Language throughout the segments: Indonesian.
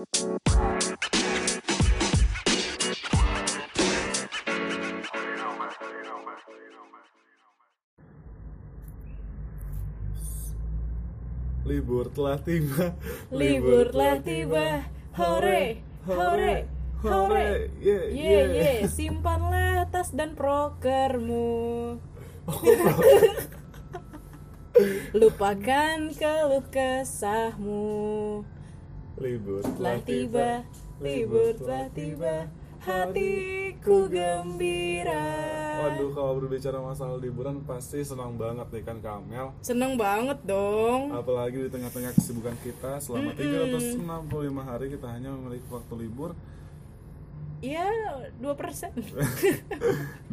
Libur telah tiba. Libur telah tiba. Hore, hore, hore. Ye, Ye ye, simpanlah tas dan prokermu. Lupakan keluh kesahmu. Libur Telah tiba, libur telah tiba. Hatiku gembira. Waduh, kalau berbicara masalah liburan pasti senang banget nih kan Kamel. Seneng banget dong. Apalagi di tengah-tengah kesibukan kita selama 365 hari kita hanya memiliki waktu libur Iya, dua persen. 2%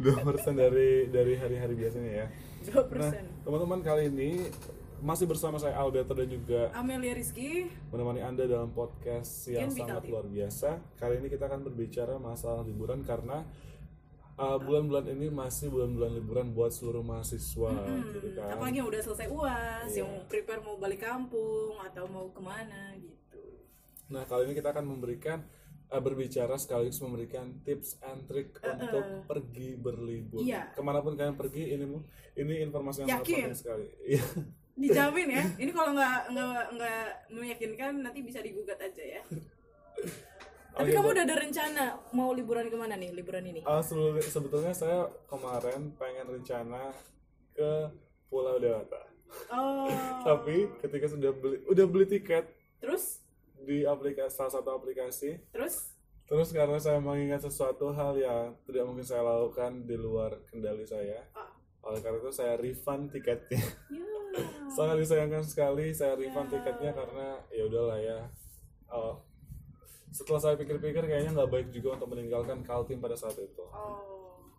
dari dari hari-hari biasanya ya. Dua Nah, persen. teman-teman kali ini masih bersama saya Alberto dan juga Amelia Rizky. menemani Anda dalam podcast yang sangat luar biasa. Kali ini kita akan berbicara masalah liburan karena uh, bulan-bulan ini masih bulan-bulan liburan buat seluruh mahasiswa, gitu kan. Apalagi yang udah selesai uas, Iya. yang prepare mau balik kampung atau mau ke mana gitu. Nah, kali ini kita akan memberikan uh, berbicara sekaligus memberikan tips and trick untuk pergi berlibur. Iya. Ke mana pun kalian pergi, ini ini informasi yang sangat penting sekali. Iya. Dijamin ya. Ini kalau nggak nggak nggak meyakinkan nanti bisa digugat aja ya. Tapi Oke, kamu udah ada rencana mau liburan ke mana nih liburan ini? Uh, sebetulnya saya kemarin pengen rencana ke Pulau Dewata. Oh. Tapi ketika sudah beli udah beli tiket Terus di aplikasi salah satu aplikasi, terus terus karena saya mengingat sesuatu hal yang tidak mungkin saya lakukan di luar kendali saya, ah, oleh karena itu saya refund tiketnya. ya. Sangat disayangkan sekali saya refund tiketnya karena ya udahlah ya. Uh, setelah saya pikir-pikir kayaknya nggak baik juga untuk meninggalkan Kaltim pada saat itu. Oh.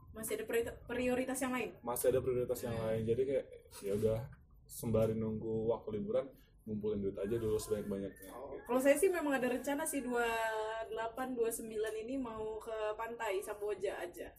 Masih ada priori- prioritas yang lain? Masih ada prioritas yang lain. Jadi kayak ya udah sembari nunggu waktu liburan ngumpulin duit aja dulu sebanyak-banyaknya. gitu. Kalau saya sih memang ada rencana sih 28 29 ini mau ke pantai Samboja aja.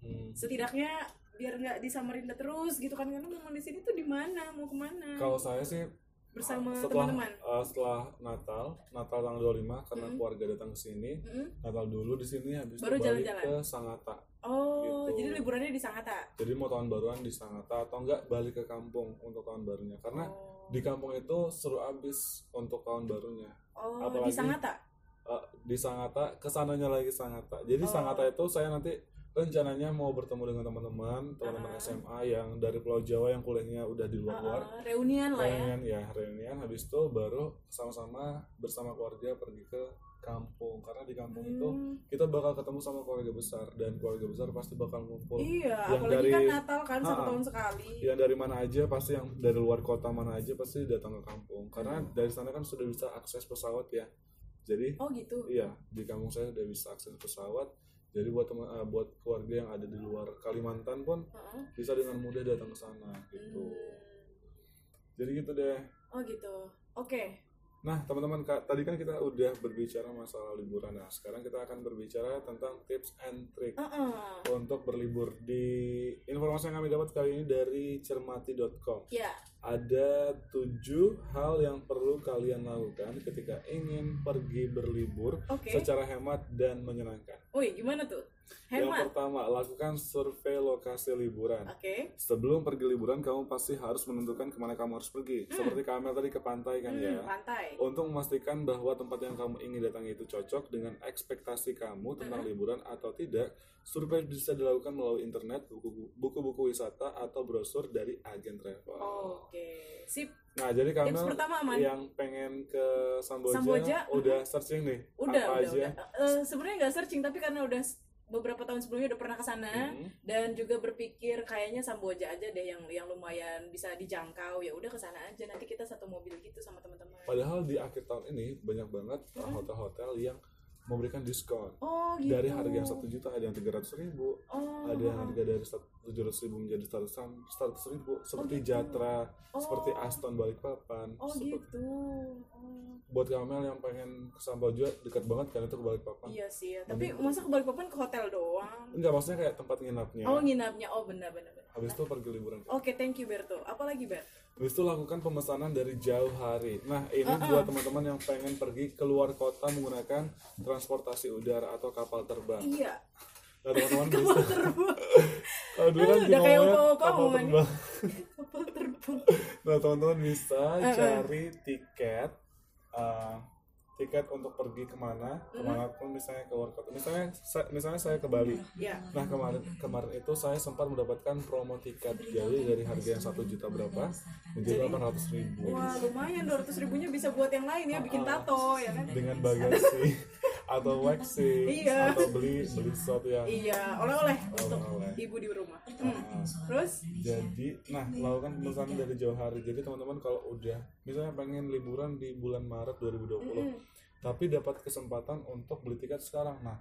Hmm. Setidaknya biar nggak di Samarinda terus gitu kan karena memang di sini tuh di mana mau ke mana Kalau saya sih bersama setelah teman-teman. uh, setelah Natal, Natal tanggal 25 karena keluarga datang ke sini. Mm. Natal dulu di sini habis itu Baru balik jalan-jalan. ke Sangatta. Oh, Gitu. jadi liburannya di Sangatta. Jadi mau tahun baruan di Sangatta atau enggak balik ke kampung untuk tahun barunya karena Oh, di kampung itu seru abis untuk tahun barunya. oh apalagi- di Sangatta. Uh, di Sangatta, ke sananya lagi Sangatta. Jadi Oh. Sangatta itu saya nanti rencananya mau bertemu dengan teman-teman, teman-teman Ah. SMA yang dari Pulau Jawa yang kuliahnya udah di luar-luar. Uh, uh, reunian lah ya. reunian ya reunian habis itu baru sama-sama bersama keluarga pergi ke kampung karena di kampung itu Hmm. kita bakal ketemu sama keluarga besar dan keluarga besar pasti bakal ngumpul Iya, yang apalagi dari- kan Natal kan satu Ah, ah. tahun sekali. yang dari mana aja pasti yang dari luar kota mana aja pasti datang ke kampung karena Hmm. dari sana kan sudah bisa akses pesawat ya jadi Oh gitu. iya di kampung saya sudah bisa akses pesawat jadi buat teman eh, buat keluarga yang ada di luar Kalimantan pun Uh-uh. bisa dengan mudah datang ke sana gitu jadi gitu deh Oh gitu. Oke. Nah, teman-teman, tadi kan kita udah berbicara masalah liburan. Nah, sekarang kita akan berbicara tentang tips and trick Uh-uh. untuk berlibur. Di informasi yang kami dapat kali ini dari cermati.com. Ya. Ada tujuh hal yang perlu kalian lakukan ketika ingin pergi berlibur Oke. secara hemat dan menyenangkan. Wih, gimana tuh? Yang Hemat. pertama, lakukan survei lokasi liburan. Oke. Sebelum pergi liburan, kamu pasti harus menentukan ke mana kamu harus pergi. Seperti Kamel tadi ke pantai kan ya. Hmm, pantai. Untuk memastikan bahwa tempat yang kamu ingin datangi itu cocok dengan ekspektasi kamu tentang liburan atau tidak, survei bisa dilakukan melalui internet, buku- buku-buku wisata, atau brosur dari agen travel. Oke. Sip. Nah, jadi Tips pertama aman. yang pengen ke Samboja, Samboja, udah searching nih Udah, apa udah, aja. udah. Eh, Sebenarnya nggak searching tapi karena udah beberapa tahun sebelumnya udah pernah ke sana Mhm. dan juga berpikir kayaknya Samboja aja deh yang yang lumayan bisa dijangkau ya udah ke sana aja nanti kita satu mobil gitu sama teman-teman. Padahal di akhir tahun ini banyak banget uh, hotel-hotel yang memberikan diskon. Oh gitu. Dari harga yang satu juta ada yang tiga ratus ribu, Oh. ada yang harga dari tujuh ratus ribu menjadi seratus ribu, seperti gitu. Jatra, Oh. seperti Aston Balikpapan. Oh seperti- gitu. Oh. Buat Kamel yang pengen ke Samboja dekat banget kan itu ke Balikpapan. Iya sih ya. Tapi masa ke Balikpapan ke hotel doang? Enggak maksudnya kayak tempat nginapnya. Oh nginapnya. Oh benar benar benar. Habis itu pergi liburan. Oke, thank you Berto. Apalagi Ber? Habis itu lakukan pemesanan dari jauh hari. Nah, ini buat teman-teman yang pengen pergi keluar kota menggunakan transportasi udara atau kapal terbang. Iya. Nah, teman-teman bisa. Kalau dulu kan Udah kayak kapal terbang. Kapal terbang. Nah, teman-teman bisa cari tiket uh, tiket untuk pergi ke mana, ke mana pun misalnya ke kota. Misalnya, sa- misalnya saya ke Bali. Iya. Nah kemarin kemarin itu saya sempat mendapatkan promo tiket jadi dari harga yang satu juta berapa menjadi delapan ratus ribu Wah, lumayan 200 ribunya bisa buat yang lain ya, bikin tato ya kan? dengan bagasi atau waxing Iya. atau beli beli sesuatu yang Iya, oleh-oleh untuk Oleh-oleh. ibu di rumah. Hmm. Terus? jadi nah lakukan pemesanan dari jauh hari jadi teman-teman kalau udah misalnya pengen liburan di bulan Maret 2020 tapi dapat kesempatan untuk beli tiket sekarang nah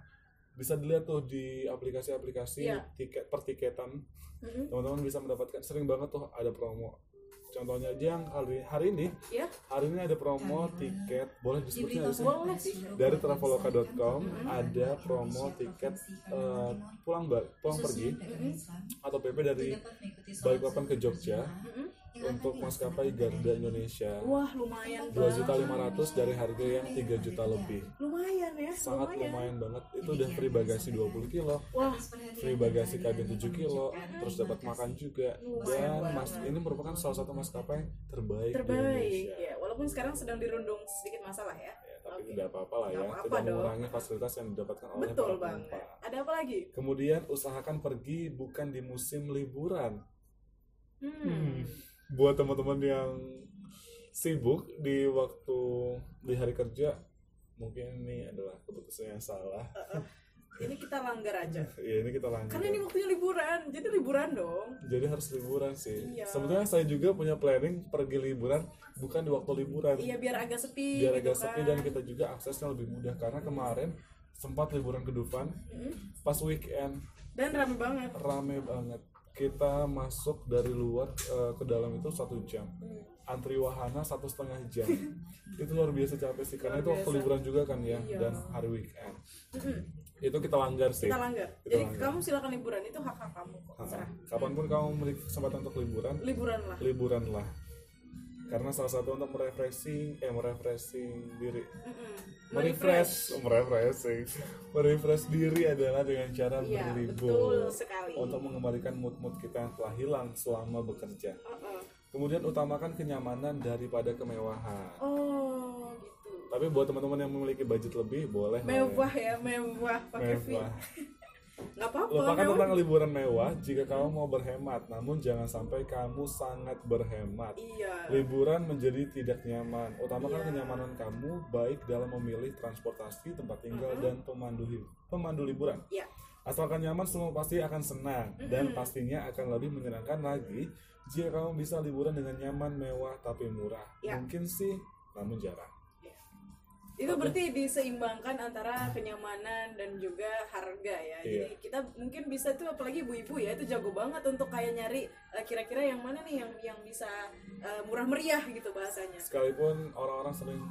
bisa dilihat tuh di aplikasi-aplikasi Iya. tiket pertiketan Mm-mm. teman-teman bisa mendapatkan sering banget tuh ada promo contohnya aja yang hari hari ini. Ya, hari ini ada promo tiket. Boleh disebutnya boleh sih. dari traveloka.com ada promo tiket eh, pulang balik pulang pergi. Atau PP dari Balikpapan ke Jogja untuk maskapai Garuda Indonesia. Wah, lumayan dua juta lima ratus dari harga yang 3 juta lebih. Lumayan ya, sangat lumayan. lumayan banget itu udah free bagasi 20 kilo Wah, free bagasi kabin 7 kilo terus dapat makan juga dan mas ini merupakan salah satu maskapai terbaik, di terbaik. Indonesia Ya, walaupun sekarang sedang dirundung sedikit masalah ya. Ya, tapi Oke. tidak apa-apa lah ya Nggak apa-apa tidak dong. mengurangi fasilitas yang didapatkan oleh Betul para banget. penumpang Ada apa lagi? kemudian usahakan pergi bukan di musim liburan Hmm. buat teman-teman yang sibuk di waktu di hari kerja mungkin ini adalah keputusan yang salah Ini kita langgar aja. ya ini kita lanjut Karena ini waktunya liburan, jadi liburan dong. jadi harus liburan sih Iya. sebetulnya saya juga punya planning pergi liburan bukan di waktu liburan Iya, biar agak sepi biar gitu agak sepi kan. dan kita juga aksesnya lebih mudah karena kemarin sempat liburan ke Dufan Hmm. pas weekend Dan rame banget. rame banget kita masuk dari luar eh, ke dalam itu satu jam Hmm. Antri wahana satu setengah jam itu luar biasa capek sih karena Luar itu waktu biasa. liburan juga kan ya Iya. dan hari weekend itu kita langgar sih Kita langgar. Kita Jadi langgar. kamu silakan liburan itu hak hak kamu kok. Ah, Serah. kapan pun kamu memiliki kesempatan untuk liburan Liburan lah. liburan lah karena salah satu untuk merefreshing eh merefreshing diri merefresh merefreshing merefresh diri adalah dengan cara Iya, berlibur betul sekali. untuk mengembalikan mood-mood kita yang telah hilang selama bekerja Uh-uh. Kemudian utamakan kenyamanan daripada kemewahan Oh, gitu. tapi buat teman-teman yang memiliki budget lebih boleh ya. Mewah ya, mewah pakai mewah apa-apa. lupakan mewah. tentang liburan mewah jika kamu mau berhemat namun jangan sampai kamu sangat berhemat Iya. liburan menjadi tidak nyaman utamakan Iya. kenyamanan kamu baik dalam memilih transportasi tempat tinggal dan pemandu pemandu liburan Iya. Asalkan nyaman semua pasti akan senang dan pastinya akan lebih menyenangkan lagi jika kamu bisa liburan dengan nyaman mewah tapi murah Iya. mungkin sih namun jarang Itu berarti diseimbangkan antara kenyamanan dan juga harga ya. Iya. Jadi kita mungkin bisa tuh apalagi ibu-ibu ya itu jago banget untuk kayak nyari eh, kira-kira yang mana nih yang yang bisa eh, murah meriah gitu bahasanya. sekalipun orang-orang sering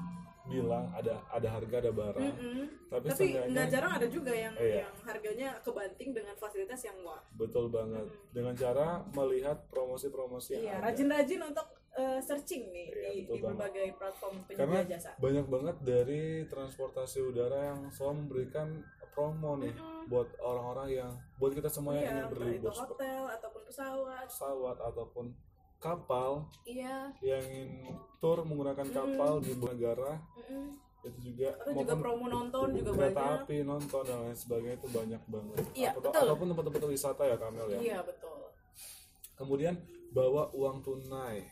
bilang ada ada harga ada barang Mm-mm. tapi, Tapi nggak jarang ada juga yang Iya. yang harganya kebanting dengan fasilitas yang wah. betul banget dengan cara melihat promosi-promosi Iya, rajin-rajin untuk eh, searching nih Iya, di, di banget. berbagai platform penyedia karena jasa. banyak banget dari transportasi udara yang selalu memberikan promo nih buat orang-orang yang buat kita semua yang Iya, ingin berlibur hotel ataupun pesawat. pesawat ataupun kapal Iya. yang ingin tur menggunakan kapal di sebuah negara mm-mm. itu juga Atau juga promo nonton juga kereta banyak. api nonton dan lain sebagainya itu banyak banget Iya, Atau- betul. ataupun tempat-tempat wisata ya Kamel ya Iya betul. kemudian bawa uang tunai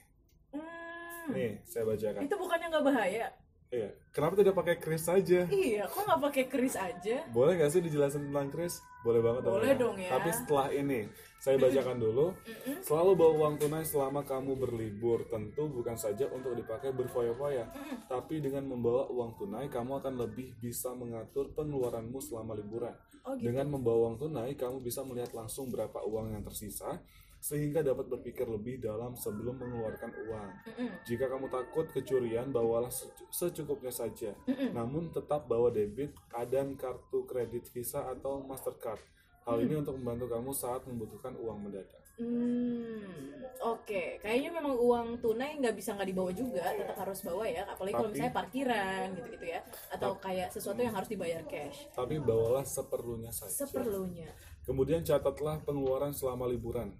Hmm, nih saya bacakan itu bukannya nggak bahaya? Iya kenapa tidak pakai kris saja Iya, kok nggak pakai kris aja? boleh nggak sih dijelasin tentang kris boleh banget Boleh dong ya. tapi setelah ini saya bacakan dulu. Selalu bawa uang tunai selama kamu berlibur. Tentu bukan saja untuk dipakai berfoya-foya, tapi dengan membawa uang tunai, kamu akan lebih bisa mengatur pengeluaranmu selama liburan. Oh gitu. Dengan membawa uang tunai, kamu bisa melihat langsung berapa uang yang tersisa, sehingga dapat berpikir lebih dalam sebelum mengeluarkan uang. Mm-mm. Jika kamu takut kecurian, bawalah secu- secukupnya saja. Namun tetap bawa debit, dan kartu kredit Visa atau Mastercard. Hal ini untuk membantu kamu saat membutuhkan uang mendadak. Hmm, oke. Kayaknya memang uang tunai nggak bisa nggak dibawa juga, tetap harus bawa ya. Apalagi kalau misalnya parkiran gitu-gitu ya, atau kayak sesuatu yang harus dibayar cash. Tapi bawalah seperlunya saja. Seperlunya. Kemudian catatlah pengeluaran selama liburan.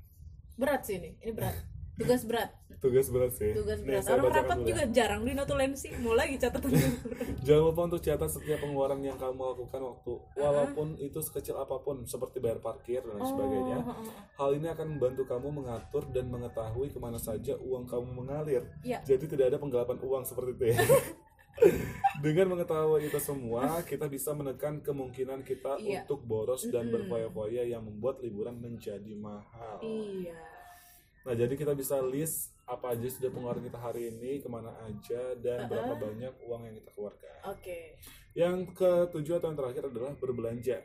Berat sih ini, ini berat. Tugas berat, Tugas berat sih. tugas Nih, berat. saya Orang rapat dulu ya. juga jarang di notulensi. Mau lagi catatan Jangan lupa untuk catat setiap pengeluaran yang kamu lakukan waktu walaupun itu sekecil apa pun seperti bayar parkir dan lain sebagainya. Oh, Hal ini akan membantu kamu mengatur dan mengetahui ke mana saja uang kamu mengalir. Iya. Jadi tidak ada penggelapan uang seperti itu ya. Dengan mengetahui itu semua, kita bisa menekan kemungkinan kita Iya. untuk boros dan Mm-mm. berfoya-foya yang membuat liburan menjadi mahal. Iya. Nah, jadi kita bisa list apa aja sudah pengeluaran kita hari ini, ke mana aja, dan berapa banyak uang yang kita keluarkan. Oke. Yang ketujuh atau yang terakhir adalah berbelanja.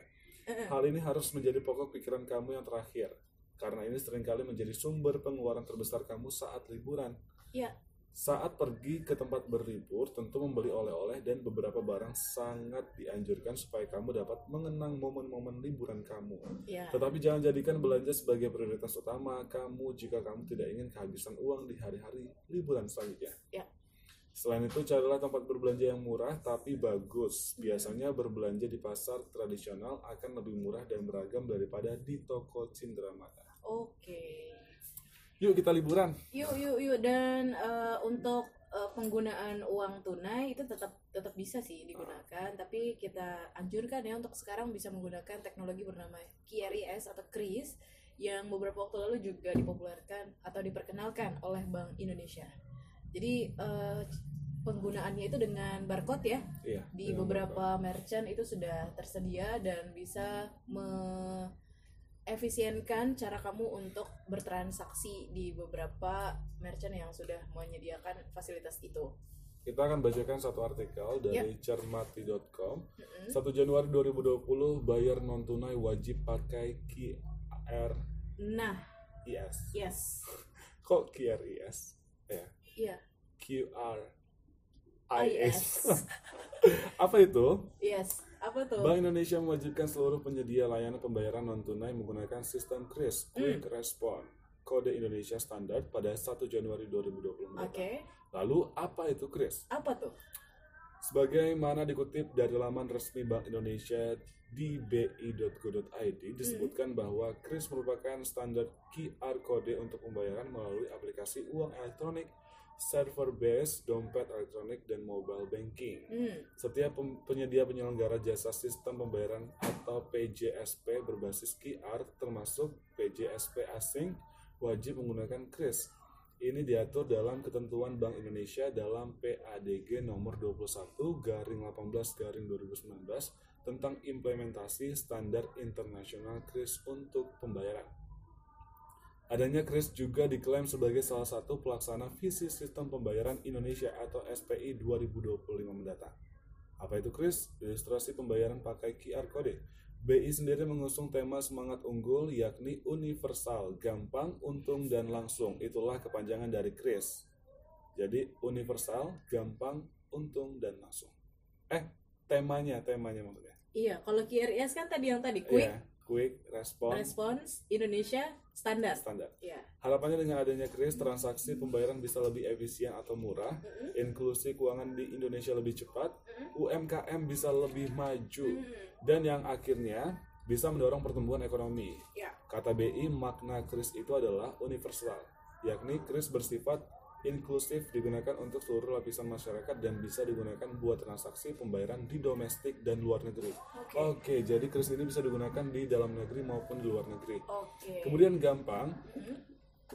Eh, Hal ini harus menjadi pokok pikiran kamu yang terakhir. Karena ini sering kali menjadi sumber pengeluaran terbesar kamu saat liburan. Iya. Saat pergi ke tempat berlibur, tentu membeli oleh-oleh dan beberapa barang sangat dianjurkan supaya kamu dapat mengenang momen-momen liburan kamu. Iya. Tetapi jangan jadikan belanja sebagai prioritas utama kamu jika kamu tidak ingin kehabisan uang di hari-hari liburan selanjutnya. Ya. Selain itu, carilah tempat berbelanja yang murah tapi bagus. Biasanya berbelanja di pasar tradisional akan lebih murah dan beragam daripada di toko Cindramata. Oke. Yuk kita liburan. Yuk, yuk, yuk. Dan eh, untuk eh, penggunaan uang tunai itu tetap tetap bisa sih digunakan, tapi kita anjurkan ya untuk sekarang bisa menggunakan teknologi bernama QRIS atau KRIS yang beberapa waktu lalu juga dipopulerkan atau diperkenalkan oleh Bank Indonesia. Jadi eh, penggunaannya itu dengan barcode ya Iya. di beberapa merchant itu sudah tersedia dan bisa efisienkan cara kamu untuk bertransaksi di beberapa merchant yang sudah menyediakan fasilitas itu. Kita akan bacakan satu artikel dari cermati.com. Mm-mm. 1 Januari 2020 bayar non tunai wajib pakai QRIS. Nah, yes, Kok QRIS? Ya. iya, QR IS, Apa itu? yes, apa tuh? Bank Indonesia mewajibkan seluruh penyedia layanan pembayaran non tunai menggunakan sistem KRIS Hmm. Quick Response kode Indonesia standar pada 1 Januari 2020 mendatang. Oke, Lalu apa itu KRIS? apa tuh? Sebagaimana dikutip dari laman resmi Bank Indonesia di bi.go.id disebutkan bahwa KRIS merupakan standar QR kode untuk pembayaran melalui aplikasi uang elektronik, server base, dompet elektronik, dan mobile banking. Hmm, Setiap penyedia penyelenggara jasa sistem pembayaran atau PJSP berbasis QR termasuk PJSP asing wajib menggunakan KRIS. Ini diatur dalam ketentuan Bank Indonesia dalam PADG nomor 21 garing 18 garing 2019 tentang implementasi standar internasional KRIS untuk pembayaran. Adanya KRIS juga diklaim sebagai salah satu pelaksana visi sistem pembayaran Indonesia atau SPI 2025 mendatang. Apa itu KRIS? Ilustrasi pembayaran pakai QR Code. BI sendiri mengusung tema semangat unggul yakni universal, gampang, untung, dan langsung. Itulah kepanjangan dari KRIS. Jadi universal, gampang, untung, dan langsung. Eh, temanya, temanya maksudnya. iya. Kalau QRIS kan tadi yang tadi quick Iya, quick, respon, response Indonesia standar. standar. Iya. Harapannya dengan adanya KRIS, transaksi pembayaran bisa lebih efisien atau murah, Mm-mm. inklusi keuangan di Indonesia lebih cepat, Mm-mm. UMKM bisa lebih maju, Hmm, dan yang akhirnya bisa mendorong pertumbuhan ekonomi. Ya. Kata BI, makna KRIS itu adalah universal, yakni KRIS bersifat inklusif digunakan untuk seluruh lapisan masyarakat dan bisa digunakan buat transaksi pembayaran di domestik dan luar negeri. Oke. Oke, jadi KRIS ini bisa digunakan di dalam negeri maupun di luar negeri. Oke. Kemudian gampang, Mm-mm.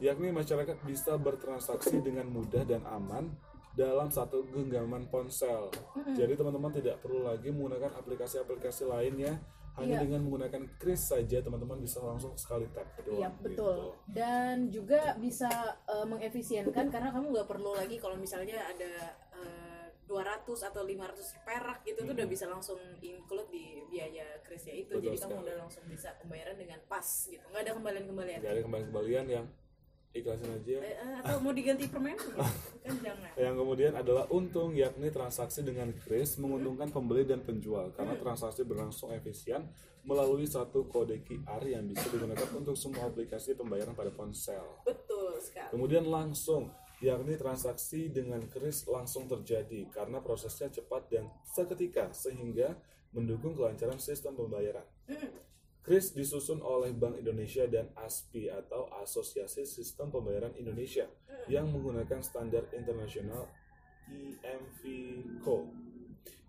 yakni masyarakat bisa bertransaksi dengan mudah dan aman dalam satu genggaman ponsel. Jadi teman-teman tidak perlu lagi menggunakan aplikasi-aplikasi lainnya, hanya Iya. dengan menggunakan Kris saja teman-teman bisa langsung sekali tap doang. Iya gitu. betul. Dan juga bisa eh, mengefisienkan karena kamu nggak perlu lagi kalau misalnya ada eh, 200 atau 500 perak gitu tuh udah bisa langsung include di biaya krisnya itu. Betul Jadi kamu sekali. udah langsung bisa pembayaran dengan pas gitu. Nggak ada kembalian-kembalian. Nggak ada kembali-kembalian yang ikhlasin aja. Eh, eh, atau mau diganti permen? Kan jangan. Yang kemudian adalah untung, yakni transaksi dengan kris menguntungkan pembeli dan penjual. Karena transaksi berlangsung efisien melalui satu kode QR yang bisa digunakan untuk semua aplikasi pembayaran pada ponsel. betul sekali. Kemudian langsung, yakni transaksi dengan kris langsung terjadi karena prosesnya cepat dan seketika sehingga mendukung kelancaran sistem pembayaran. Kris disusun oleh Bank Indonesia dan ASPI atau Asosiasi Sistem Pembayaran Indonesia yang menggunakan standar internasional IMVCO,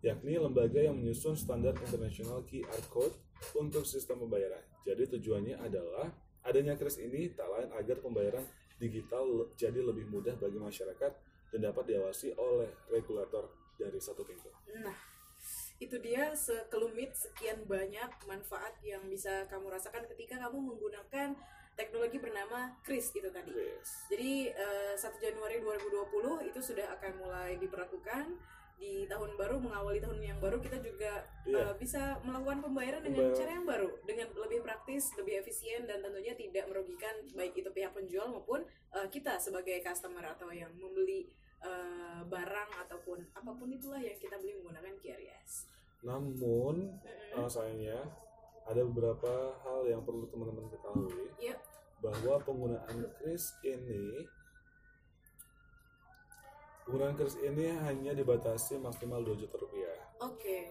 yakni lembaga yang menyusun standar internasional QR code untuk sistem pembayaran. Jadi tujuannya adalah adanya kris ini tak lain agar pembayaran digital jadi lebih mudah bagi masyarakat dan dapat diawasi oleh regulator dari satu pintu. Nah, itu dia sekelumit sekian banyak manfaat yang bisa kamu rasakan ketika kamu menggunakan teknologi bernama KRIS itu tadi. Kris. Jadi eh, 1 Januari 2020 itu sudah akan mulai diberlakukan di tahun baru mengawali tahun yang baru kita juga Iya. eh, bisa melakukan pembayaran dengan Pembayaran. cara yang baru dengan lebih praktis, lebih efisien dan tentunya tidak merugikan baik itu pihak penjual maupun eh, kita sebagai customer atau yang membeli ataupun apa pun itulah yang kita beli menggunakan QRIS. Namun Mm-mm. uh, sayangnya ada beberapa hal yang perlu teman-teman ketahui Iya. bahwa penggunaan kris ini penggunaan kris ini hanya dibatasi maksimal 2 juta rupiah. Oke.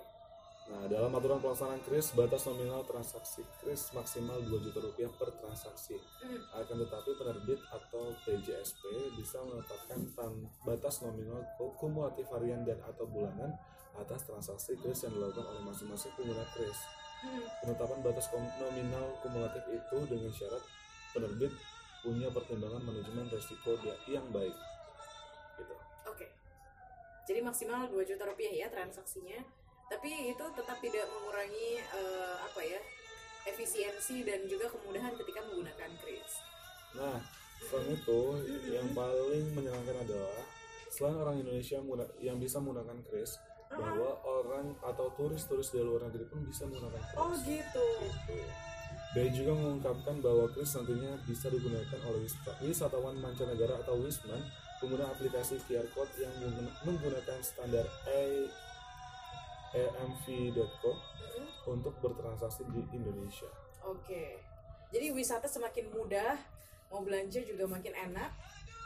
Nah, dalam aturan pelaksanaan kris batas nominal transaksi kris maksimal 2 juta rupiah per transaksi. Mm. Akan tetapi penerbit atau PJSP bisa menetapkan batas nominal ku- kumulatif harian dan atau bulanan atas transaksi kris yang dilakukan oleh masing-masing pengguna kris. Mm. Penetapan batas nominal kumulatif itu dengan syarat penerbit punya pertimbangan manajemen resiko dia- yang baik. Gitu. Oke. Jadi maksimal 2 juta rupiah ya transaksinya. Tapi itu tetap tidak mengurangi eh, apa ya? efisiensi dan juga kemudahan ketika menggunakan kris. Nah, selain itu yang paling menyenangkan adalah selain orang Indonesia yang bisa menggunakan kris, bahwa orang atau turis-turis dari luar negeri pun bisa menggunakan kris. Oh gitu. Gitu. BI juga mengungkapkan bahwa kris nantinya bisa digunakan oleh wisata- wisatawan mancanegara atau wisman pengguna aplikasi QR code yang menggun- menggunakan standar EMV.co Mm-mm. untuk bertransaksi di Indonesia. Oke. Jadi wisata semakin mudah, mau belanja juga makin enak.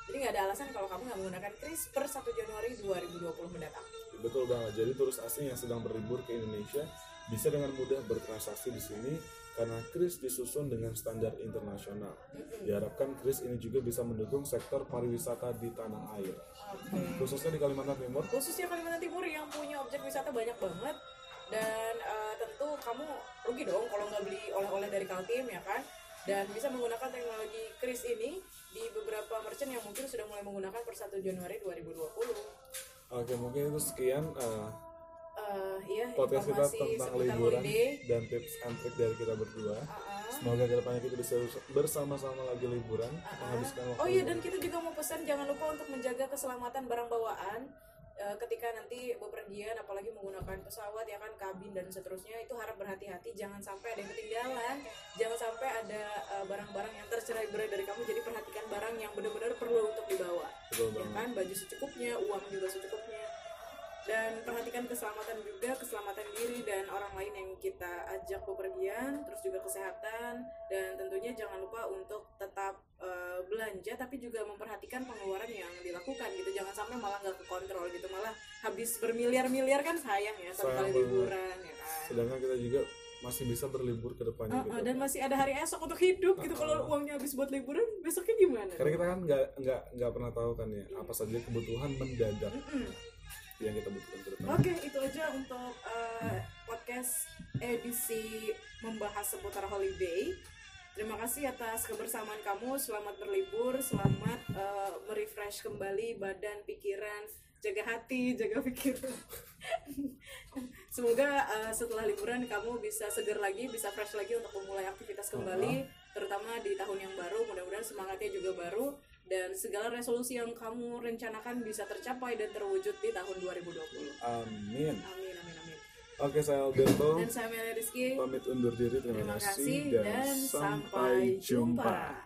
Jadi nggak ada alasan kalau kamu nggak menggunakan kris per 1 Januari 2020 mendatang. Betul banget. Jadi turis asing yang sedang berlibur ke Indonesia bisa dengan mudah bertransaksi di sini karena kris disusun dengan standar internasional. Diharapkan kris ini juga bisa mendukung sektor pariwisata di tanah air, Oke. khususnya di Kalimantan Timur. khususnya Kalimantan Timur yang punya objek wisata banyak banget dan eh, tentu kamu rugi dong kalau nggak beli oleh-oleh dari Kaltim ya kan dan bisa menggunakan teknologi kris ini di beberapa merchant yang mungkin sudah mulai menggunakan per 1 Januari 2020 Oke, mungkin itu sekian uh, Eh, iya podcast kita tentang liburan holiday. dan tips and trik dari kita berdua. Uh-uh. Semoga ke depannya kita bisa bersama-sama lagi liburan, Uh-uh. menghabiskan waktu. Oh iya liburan. dan kita juga mau pesan jangan lupa untuk menjaga keselamatan barang bawaan eh, ketika nanti bepergian apalagi menggunakan pesawat ya kan kabin dan seterusnya itu harap berhati-hati jangan sampai ada yang ketinggalan jangan sampai ada eh, barang-barang yang tercerai berai dari kamu jadi perhatikan barang yang benar-benar perlu untuk dibawa Betul ya banget. kan baju secukupnya uang juga secukupnya dan perhatikan keselamatan juga keselamatan diri dan orang lain yang kita ajak bepergian terus juga kesehatan dan tentunya jangan lupa untuk tetap eh, belanja tapi juga memperhatikan pengeluaran yang dilakukan gitu. Jangan sampai malah nggak kekontrol gitu malah habis bermiliar-miliar kan sayang ya satu Sayang kali liburan ya kan? Sedangkan kita juga masih bisa berlibur ke depannya Uh, uh, gitu. dan masih ada hari esok untuk hidup gitu. Kalau uangnya habis buat liburan besoknya gimana? Karena kita kan nggak nggak nggak pernah tahu kan ya apa saja kebutuhan mendadak. Mm-mm. Yang kita butuhkan ke depan. Oke, itu aja untuk uh, podcast edisi membahas seputar holiday. Terima kasih atas kebersamaan kamu. Selamat berlibur, selamat uh, merefresh kembali badan, pikiran, jaga hati, jaga pikiran. Semoga uh, setelah liburan kamu bisa seger lagi, bisa fresh lagi untuk memulai aktivitas kembali, terutama di tahun yang baru. Mudah-mudahan semangatnya juga baru dan segala resolusi yang kamu rencanakan bisa tercapai dan terwujud di tahun 2020. Amin. Amin, amin, amin. Oke, saya Alberto. Dan saya Melia Rizky. Pamit undur diri. Terima, Terima kasih dan, dan sampai jumpa.